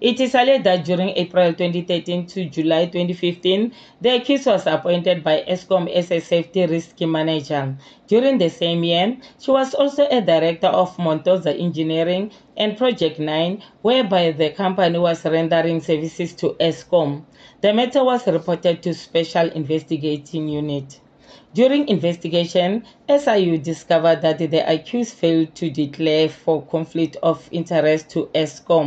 It is alleged that during April 2013 to July 2015, the accused was appointed by Eskom as a safety risk manager. During the same year, she was also a director of Montosa Engineering and Project 9, whereby the company was rendering services to Eskom. The matter was reported to Special Investigating Unit. During investigation, SIU discovered that the accused failed to declare for conflict of interest to Eskom.